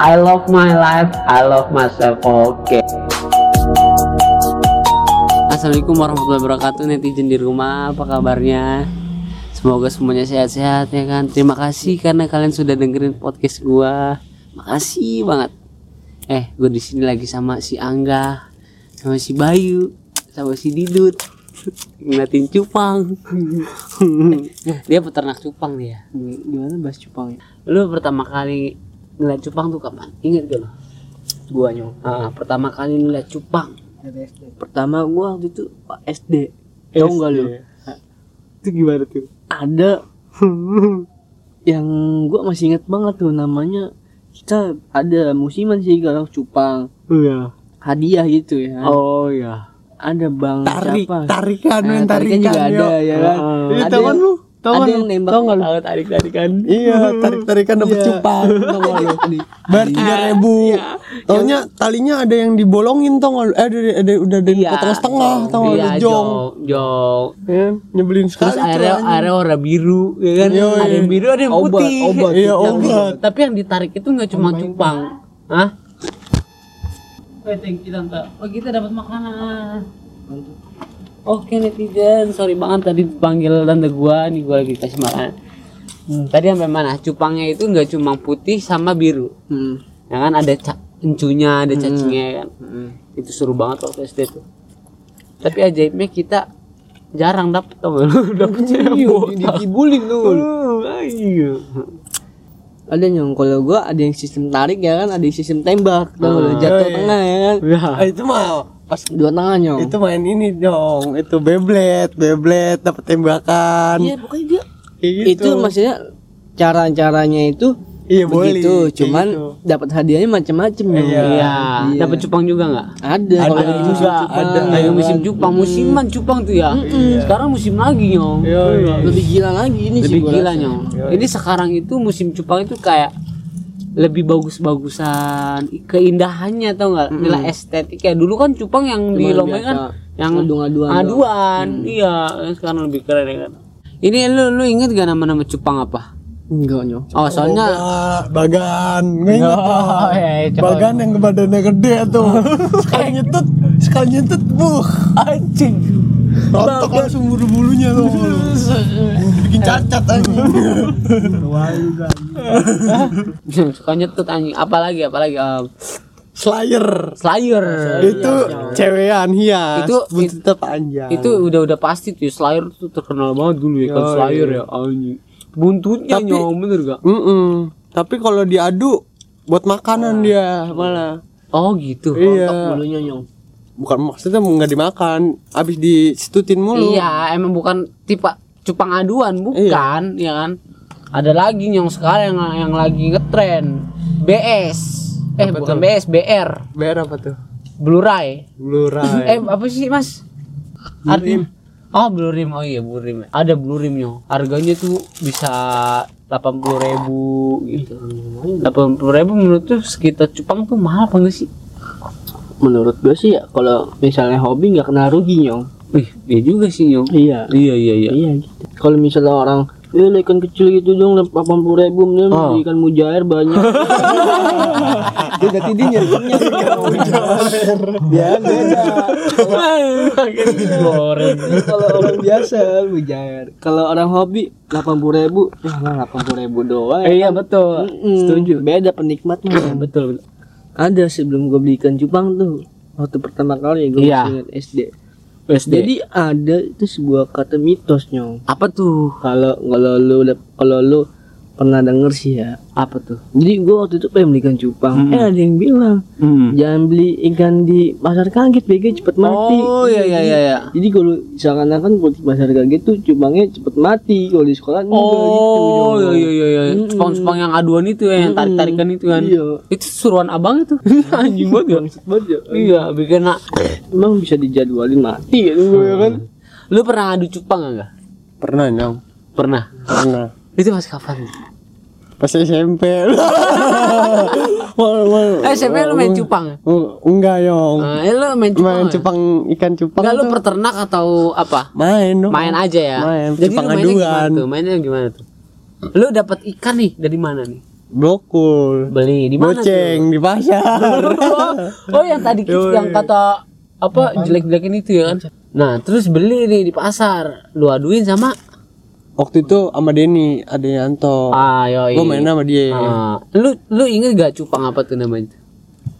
I love my life, I love myself. Oke. Assalamualaikum warahmatullahi wabarakatuh netizen di rumah apa kabarnya? Semoga semuanya sehat-sehat ya kan? Terima kasih karena kalian sudah dengerin podcast gua. Makasih banget. Eh gue di sini lagi sama si Angga Sama si Bayu Sama si Didut. Ngeliatin cupang. Dia peternak cupang dia. Gimana bahas cupang ya? Lu pertama kali ngeliat cupang tuh kapan? Ingat gak lu? gua nyong Ah, pertama kali ngeliat cupang pertama gua waktu itu Pak SD tau nggak lu? Itu gimana tuh? ada yang gua masih inget banget tuh namanya kita ada musiman sih kalau cupang Iya. Hadiah gitu ya. Oh iya. Ada bang tarik siapa? tarikan Nah, tarikan tarikan juga ada ya kan? Ada tahu kan yang, lu tahu ada kan yang nembak tahu nggak lu Tahu tarik-tarikan iya tarik tarikan dapat Iya. cupang Tau nggak lu? Di- bayar tiga ribu taunya talinya ada yang dibolongin tau nggak lu? eh ada, ada udah ada yang potong setengah tau nggak lu? Iya, jong jong. Ya, nyebelin Terus sekali airnya anjing. airnya warna biru, ya kan? Iya, Ada iya. yang biru, ada yang Obat, putih. obat. Iya, Tapi- obat. Tapi yang ditarik itu nggak cuma cupang, Hah? Eh, thank you tante. Oh, kita dapat makanan. Oke netizen, sorry banget tadi dipanggil tante gua, nih gua lagi kasih makan. Hmm, tadi sampai mana? Cupangnya itu nggak cuma putih sama biru. Hmm. Ya kan ada ca encunya, ada cacingnya kan. Itu seru banget waktu SD tuh. Tapi ajaibnya kita jarang dapet tau gak lu? Dapet dikibulin tuh Uh, iya. ada yang kalau gua ada yang sistem tarik ya kan ada yang sistem tembak tau lu? jatuh iya. tengah ya kan Ya. Ah, itu mah pas dua tangan nyong itu main ini dong itu Beyblade Beyblade dapat tembakan iya pokoknya dia Kayak itu gitu. maksudnya cara-caranya itu Iya, boleh. begitu Kayak cuman gitu. dapat hadiahnya macam-macam Nyong. Iya. Iya. Dapat cupang juga nggak? ada Ada kalau di musim juga, cupang. ada. Lagi musim cupang, musiman cupang tuh ya. Sekarang musim lagi nyong. Iya, iya. lebih gila lagi ini sih Lebih gua gila nyong. Ini sekarang itu musim cupang itu kayak lebih bagus-bagusan keindahannya tau nggak? Nilai estetik. Ya dulu kan cupang yang di Lomba kan yang Adu-aduan aduan. Iya sekarang lebih keren ya kan. Ini lu lu inget gak nama-nama cupang apa? Enggak nyong oh soalnya Ah, bagan. Nggak ingat. Oh, coba. bagan yang badannya gede tuh. Sekali nyetut sekali nyetut buh. Anjing rontok langsung bulu bulunya tuh. Bikin cacat aja. Suka nyetut anjing. Apalagi apalagi um, Slayer. Slayer. Itu cewekan hias Itu- buntutnya panjang itu udah udah pasti tuh Slayer tuh terkenal banget dulu ya kan? Slayer iya. ya anjing. Buntutnya Tapi- nyong bener gak? Mm-mm. tapi kalau diadu buat makanan dia malah. Oh gitu. Iya. Bulunya nyong bukan maksudnya nggak dimakan habis disetutin mulu Iya, emang bukan tipe cupang aduan, bukan, ya kan? Ada lagi yang sekarang yang yang lagi ngetren BS. Eh, bukan BS, BR, Bayar apa tuh Blu-ray. Blu-ray Eh, apa sih, Mas? Artinya Oh, Blue Rim. Oh iya, Blue Rim. Ada Blue Rimnya. Harganya tuh bisa 80.000 ribu gitu. 80.000 ribu menurut tuh sekitar cupang tuh mahal apa enggak sih? Menurut gua sih ya kalau misalnya hobi nggak kena rugi nyong Wih, iya juga sih, Nyong. iya Iya, iya, iya. iya gitu kalau misalnya orang Eh, ikan kecil gitu dong, delapan puluh ribu, mending Oh. ikan mujair banyak. Dia ganti dia nyarinya Ya beda. Goreng. Kalau orang biasa mujair. Kalau orang hobi delapan puluh ribu, ya delapan puluh ribu doang. Eh, iya betul. Mm-mm. Setuju. Beda penikmatnya. betul, betul. Ada sebelum gue beli ikan cupang tuh. Waktu pertama kali gue Iya. ingat SD. SD. Jadi ada itu sebuah kata mitos nyong. apa tuh? Kalau kalau lu kalau lu pernah denger sih ya. Apa tuh? Jadi gue waktu itu pengen beli ikan cupang. Hmm. Eh ada yang bilang Hmm. jangan beli ikan di pasar kaget, BG cepet mati. Oh iya iya iya. iya. Jadi kalau seakan-akan kalau di pasar kaget tuh cupangnya cepet mati. Kalau di sekolah gitu. Oh iya iya iya. iya. Sepang-sepang yang aduan itu ya, yang tarik-tarikan itu kan. Iya. Itu suruhan abang itu. Anjing banget ya. Banget ya. Iya, bikin nak. Emang bisa dijadwalin mati ya gue ya kan. Lu pernah adu cupang enggak? pernah nyong Pernah. pernah Itu pas kapan? pas SMP Eh, SMP lu main cupang? Enggak yong Nah, eh, lu main cupang. main cupang ikan cupang Enggak lu peternak atau apa? main dong Main aja ya. Main, Jadi cupang mainnya gimana aduan. tuh? Mainnya gimana tuh? Lu dapat ikan nih dari mana nih? Blokul. Beli di mana? tuh? Goceng di pasar. oh, oh, yang tadi Yoi. yang kata apa jelek-jelekin itu ya kan. Nah, terus beli nih di pasar. Lu aduin sama Waktu itu sama Denny, ada Yanto. ah yoi. Gua main sama dia. Ah, lu lu inget gak cupang apa tuh namanya?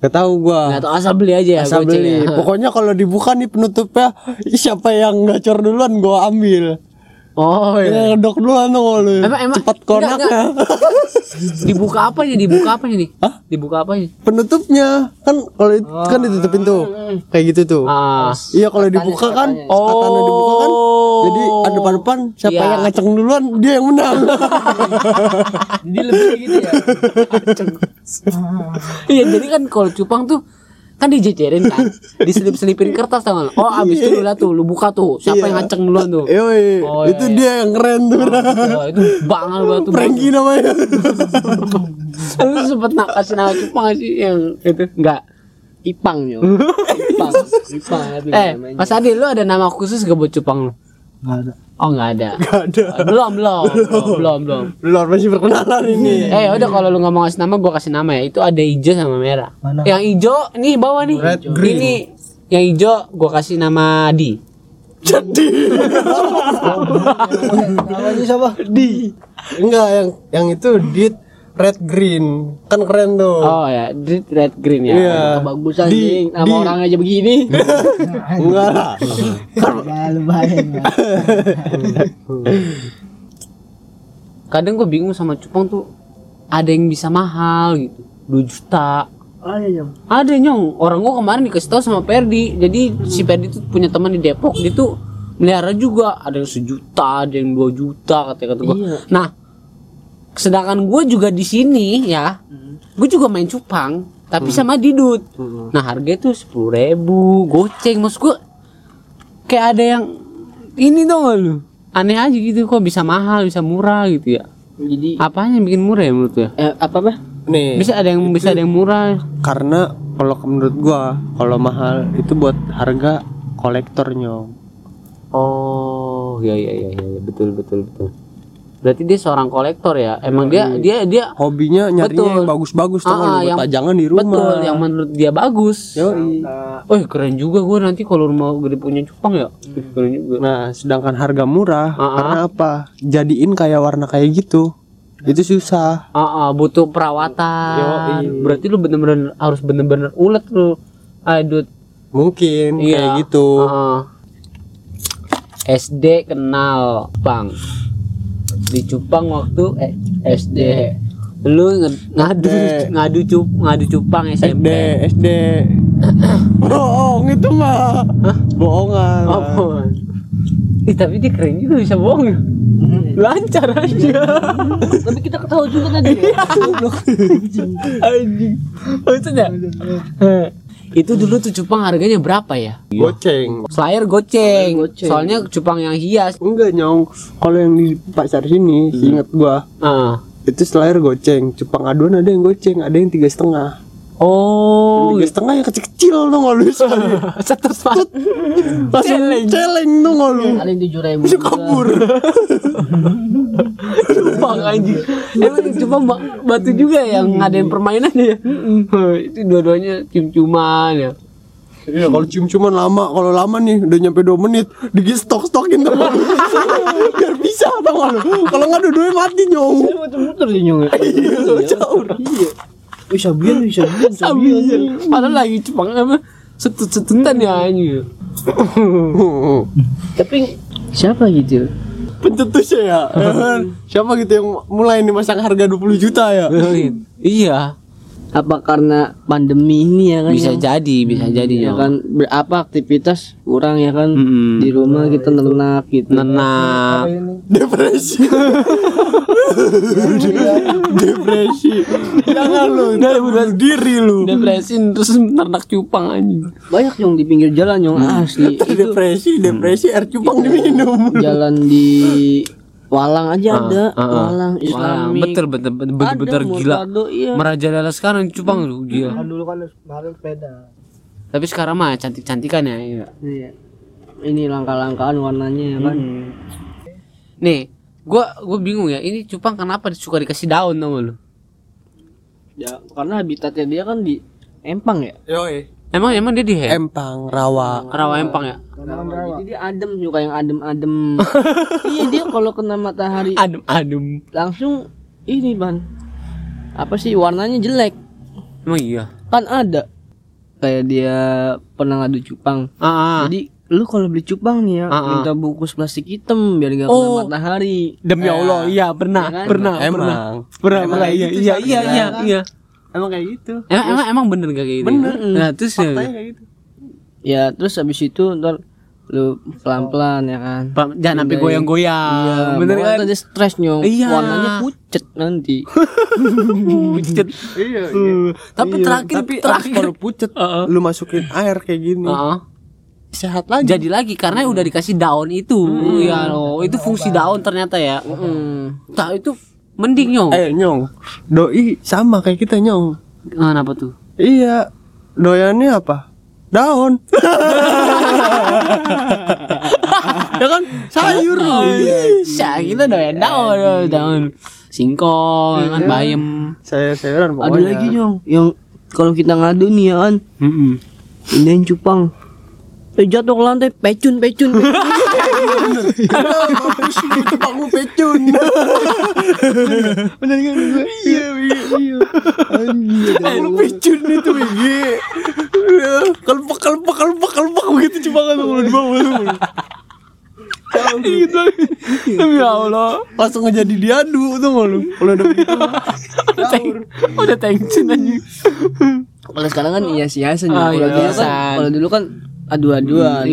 Gak tahu gua. Nggak tahu asal beli aja ya. Asal beli. ya. Pokoknya kalau dibuka nih penutupnya siapa yang gacor duluan gua ambil. Oh iya. Ya ngedok duluan kalau lu. Emang- emang- cepat enggak, konaknya. Dibuka apanya? Dibuka apanya nih? Hah? Dibuka apanya? Penutupnya kan kalau itu kan ditutupin tuh. Kayak gitu tuh. Ah. Iya kalau dibuka kan Oh. katanya dibuka kan jadi ada depan siapa Iya. yang ngaceng duluan dia yang menang. Jadi lebih gitu ya. Iya, jadi kan kalau cupang tuh kan dijejerin kan, diselip-selipin kertas tau nggak? Oh, abis itu lu lihat tuh, lu buka tuh, siapa yang ngaceng duluan tuh? Yoi, Oh, iya, itu iya. dia yang keren tuh. Oh, itu banget banget tuh. Frankie namanya. Lu sempet nak kasih nama cupang sih yang itu? Enggak. Ipang yo. Ipang. Ipang Eh. Mas Adi, lu ada nama khusus gak buat cupang lu? Nggak ada. Oh, nggak ada. Gak ada. Belum, belum, belum, belum, belum. Belum masih perkenalan ini. Eh, udah kalau lu nggak mau kasih nama, gua kasih nama ya. Itu ada hijau sama merah. Mana? Yang hijau nih bawah nih. Red, green. Ini yang hijau gua kasih nama Di. Jadi Namanya siapa? di enggak yang yang itu dit red green kan keren tuh. Oh ya, Di red green ya. Iya. Bagus Di- anjing. Nama di- orang aja begini. Enggak lah. Ya lumayan. Kadang gua bingung sama cupang tuh ada yang bisa mahal gitu. 2 juta. Ada yang Ada nyong, orang gua kemarin dikasih tahu sama Perdi. Jadi si Perdi tuh punya teman di Depok, dia tuh melihara juga. Ada yang sejuta, ada yang 2 juta kata kata gua. Iya. Nah, sedangkan gua juga di sini ya, gua juga main cupang, tapi sama Didut. Nah harganya tuh sepuluh ribu, goceng. Maksud gua kayak ada yang ini dong lu. Aneh aja gitu kok bisa mahal, bisa murah gitu ya. jadi Apanya yang bikin murah ya menurut ya? eh, apa apa? Nih, Bisa ada yang bisa ada yang murah. karena kalau menurut gua kalau mahal itu buat harga kolektornya. Oh, ya ya ya ya ya, betul betul betul. Berarti dia seorang kolektor ya. Emang dia dia dia Hobinya nyarinya Betul. yang bagus-bagus tuh Ah, buat yang- pajangan di rumah. betul yang menurut dia bagus. Yoi. Oh, keren juga gua nanti kalau mau gede punya cupang ya. Ih, Keren juga. Nah, sedangkan harga murah Ah, ah. karena apa? Jadiin kayak warna kayak gitu. Itu susah. Ah, ah, butuh perawatan. Yoi. Berarti lu bener-bener harus bener-bener ulet lu. Aduh, Mungkin iya. kayak gitu. Ah. SD kenal Bang. Di Cupang waktu eh, SD. Lu ngadu SD. ngadu cup ngadu cupang SMP. SD, SD. Bohong itu mah. Bohongan. Apa? Ih, tapi dia keren juga bisa bohong. Lancar aja. Tapi kita ketawa juga tadi. Anjing. Maksudnya? Itu dulu tuh cupang harganya berapa ya? Goceng. Slayer goceng. Goceng. Soalnya cupang yang hias. Enggak nyong. Kalau yang di pasar sini, inget gua Ah. itu selayer goceng. Cupang aduan ada yang goceng, ada yang tiga setengah. Oh, Tiga setengah yang kecil-kecil tuh nggak lu satu spot. Langsung celeng tuh nggak lu. Paling tujuh ribu. Bisa kabur. Cupang anjing. Emang ba- batu juga yang ngadain permainan ya. Itu dua-duanya cium-ciuman ya. Iya kalau cium-ciuman lama, kalau lama nih udah nyampe 2 menit, digi stok-stokin tuh. Biar bisa tau gak lu. Kalau nggak dua-duanya mati nyong. Muter-muter sih nyong. Caur. Iya. Wih sabian, wih sabian, sabian. Padahal lagi cupang apa? Setut-setutan ya anjing. Tapi siapa gitu? Pencetusnya ya. Siapa gitu yang mulai nih masang harga 20 juta ya? iya, Apa karena pandemi ini ya kan? bisa Nyong? jadi, bisa jadi ya ya kan berapa aktivitas kurang ya kan Mm-mm. di rumah kita ternak gitu Nenak. Depresi. Depresi. Jangan lu. bunuh diri lu. Depresi terus ternak cupang anjing. banyak yang di pinggir jalan yang asli itu Depresi, depresi air cupang diminum. jalan di Walang aja ada ah, ah. Walang Wah, Islamik betul betul betul betul, betul gila. Murtado, iya. Merajalela sekarang cupang lu gila. dulu kan kemarin sepeda Tapi sekarang mah cantik-cantikan ya. iya. iya ini langkah-langkahan warnanya ya kan Nih, gua gua bingung ya. Ini cupang kenapa suka dikasih daun tau gak lu? Ya, karena habitatnya dia kan di Empang ya. Yoi. Emang emang dia di he- Empang, rawa. rawa empang ya? Jadi dia adem suka yang adem-adem. iya dia kalau kena matahari Adem adem. langsung ini ban apa sih warnanya jelek Emang iya. kan ada kayak dia pernah ngadu cupang Ah, ah. jadi lu kalau beli cupang nih ya Ah, ah. minta bungkus plastik hitam biar gak kena Oh. matahari Demi Allah, iya pernah, Ya kan? pernah, Emang. pernah, pernah, Emang pernah, iya, gitu iya, seharusnya. iya, iya, iya. Emang kayak gitu. Emang, emang, emang bener gak kayak gitu? Bener. Nah, terus ya, Faktanya kayak gitu. ya terus habis itu ntar lu pelan-pelan ya kan Pak, jangan sampai Pindahin. goyang-goyang, Iya, bener kan? ada stres nyong Iya. warnanya pucet nanti Pucet. Iya, Tapi Iya, terakhir, tapi terakhir, kalau pucet Heeh. lu masukin air kayak gini. Heeh. Sehat lagi. jadi lagi karena udah dikasih daun itu, ya loh, itu fungsi daun ternyata ya. Mm. Nah, itu mending nyong. eh, Nyong. Doi sama kayak kita, Nyong. Kenapa tuh? Iya. Doyannya apa? Daun. ya kan sayur. Iya, kita doyan daun, daun, daun. Singkong, kan bayam. Saya sayuran ada pokoknya. lagi nyong yang kalau kita ngadu nih ya kan Mm-mm. pindahin cupang eh jatuh ke lantai pecun pecun, pecun. Mampus gitu bangun pecun. bener kan gue iya iya iya anjir Lu pecun itu Wigi. Kalpak kalpak kalpak kalpak begitu cuma kan kalau di bawah tuh. Gitu. Demi Allah. Langsung ngejadi diadu tuh nggak lu. Kalau udah begitu. Udah tension aja. kalau sekarang kan iya sih Ah, kalau dulu kan hiasan. kalau dulu kan adu-aduan